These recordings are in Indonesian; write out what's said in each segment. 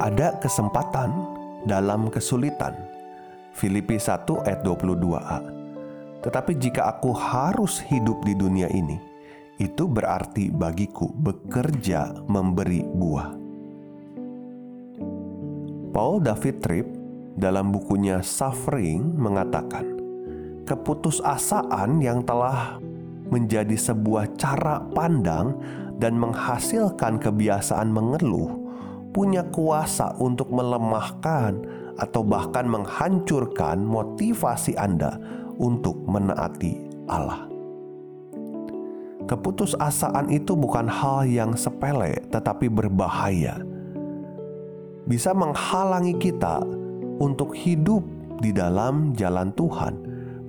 Ada kesempatan dalam kesulitan. Filipi 1 ayat 22a. Tetapi jika aku harus hidup di dunia ini, itu berarti bagiku bekerja memberi buah. Paul David Tripp dalam bukunya Suffering mengatakan, keputusasaan yang telah menjadi sebuah cara pandang dan menghasilkan kebiasaan mengeluh punya kuasa untuk melemahkan atau bahkan menghancurkan motivasi Anda untuk menaati Allah. Keputusasaan itu bukan hal yang sepele, tetapi berbahaya. Bisa menghalangi kita untuk hidup di dalam jalan Tuhan,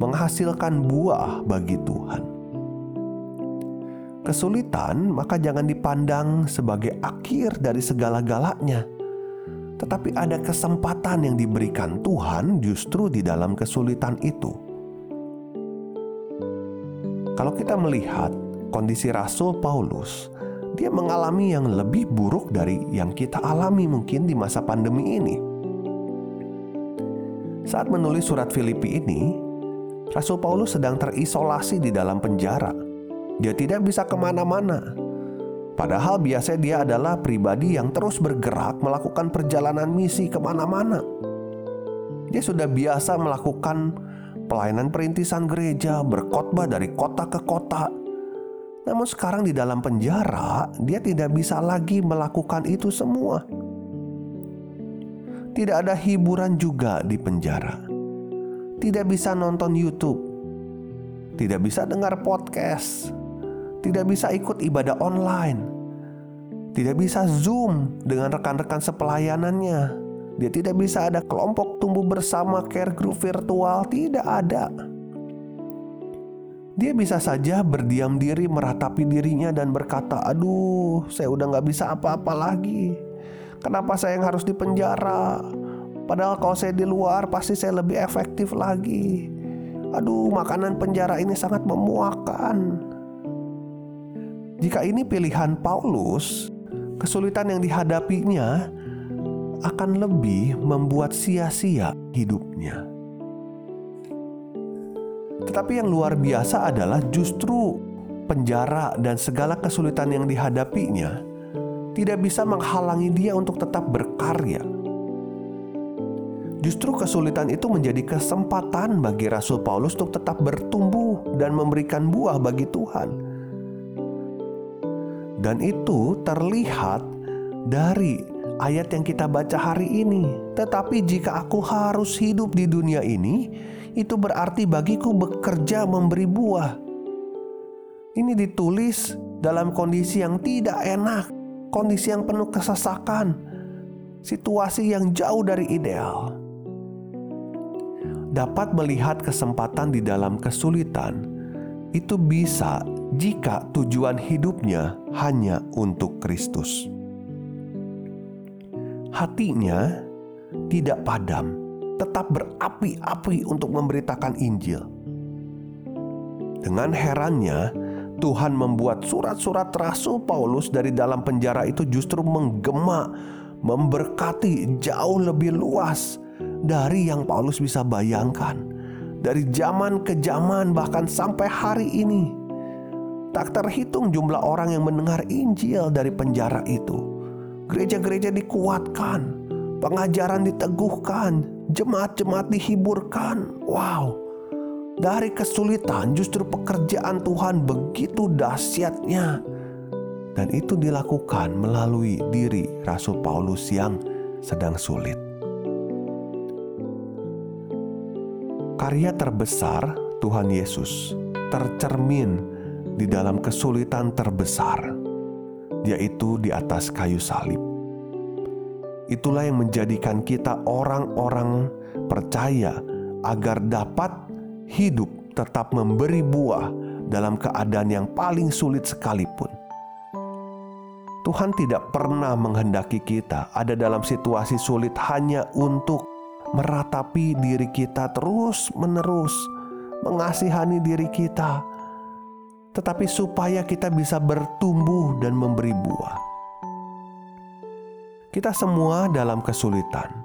menghasilkan buah bagi Tuhan kesulitan, maka jangan dipandang sebagai akhir dari segala-galanya. Tetapi ada kesempatan yang diberikan Tuhan justru di dalam kesulitan itu. Kalau kita melihat kondisi Rasul Paulus, dia mengalami yang lebih buruk dari yang kita alami mungkin di masa pandemi ini. Saat menulis surat Filipi ini, Rasul Paulus sedang terisolasi di dalam penjara dia tidak bisa ke mana-mana. Padahal biasanya dia adalah pribadi yang terus bergerak melakukan perjalanan misi ke mana-mana. Dia sudah biasa melakukan pelayanan perintisan gereja, berkhotbah dari kota ke kota. Namun sekarang di dalam penjara, dia tidak bisa lagi melakukan itu semua. Tidak ada hiburan juga di penjara. Tidak bisa nonton YouTube. Tidak bisa dengar podcast tidak bisa ikut ibadah online, tidak bisa Zoom dengan rekan-rekan sepelayanannya. Dia tidak bisa ada kelompok tumbuh bersama care group virtual, tidak ada. Dia bisa saja berdiam diri meratapi dirinya dan berkata, aduh saya udah gak bisa apa-apa lagi. Kenapa saya yang harus dipenjara? Padahal kalau saya di luar pasti saya lebih efektif lagi. Aduh makanan penjara ini sangat memuakan. Jika ini pilihan Paulus, kesulitan yang dihadapinya akan lebih membuat sia-sia hidupnya. Tetapi yang luar biasa adalah justru penjara dan segala kesulitan yang dihadapinya tidak bisa menghalangi dia untuk tetap berkarya. Justru kesulitan itu menjadi kesempatan bagi Rasul Paulus untuk tetap bertumbuh dan memberikan buah bagi Tuhan dan itu terlihat dari ayat yang kita baca hari ini. Tetapi jika aku harus hidup di dunia ini, itu berarti bagiku bekerja memberi buah. Ini ditulis dalam kondisi yang tidak enak, kondisi yang penuh kesesakan, situasi yang jauh dari ideal. Dapat melihat kesempatan di dalam kesulitan itu bisa jika tujuan hidupnya hanya untuk Kristus. Hatinya tidak padam, tetap berapi-api untuk memberitakan Injil. Dengan herannya, Tuhan membuat surat-surat Rasul Paulus dari dalam penjara itu justru menggema, memberkati jauh lebih luas dari yang Paulus bisa bayangkan. Dari zaman ke zaman, bahkan sampai hari ini, Tak terhitung jumlah orang yang mendengar Injil dari penjara itu. Gereja-gereja dikuatkan, pengajaran diteguhkan, jemaat-jemaat dihiburkan. Wow, dari kesulitan justru pekerjaan Tuhan begitu dahsyatnya. Dan itu dilakukan melalui diri Rasul Paulus yang sedang sulit. Karya terbesar Tuhan Yesus tercermin di dalam kesulitan terbesar, yaitu di atas kayu salib. Itulah yang menjadikan kita orang-orang percaya agar dapat hidup tetap memberi buah dalam keadaan yang paling sulit sekalipun. Tuhan tidak pernah menghendaki kita ada dalam situasi sulit hanya untuk meratapi diri kita terus-menerus, mengasihani diri kita, tetapi supaya kita bisa bertumbuh dan memberi buah. Kita semua dalam kesulitan,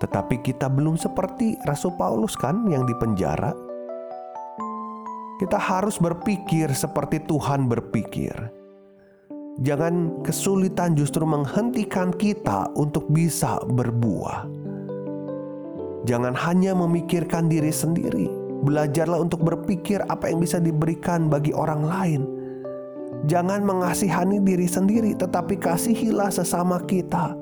tetapi kita belum seperti Rasul Paulus, kan, yang dipenjara. Kita harus berpikir seperti Tuhan berpikir Jangan kesulitan justru menghentikan kita untuk bisa berbuah. Jangan hanya memikirkan diri sendiri. Belajarlah untuk berpikir apa yang bisa diberikan bagi orang lain. Jangan mengasihani diri sendiri, tetapi kasihilah sesama kita.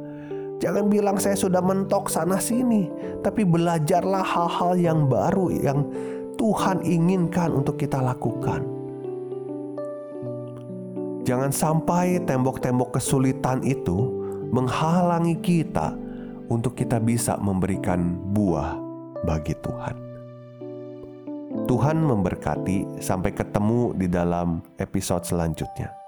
Jangan bilang saya sudah mentok sana sini, tapi belajarlah hal-hal yang baru yang Tuhan inginkan untuk kita lakukan. Jangan sampai tembok-tembok kesulitan itu menghalangi kita untuk kita bisa memberikan buah bagi Tuhan. Tuhan memberkati, sampai ketemu di dalam episode selanjutnya.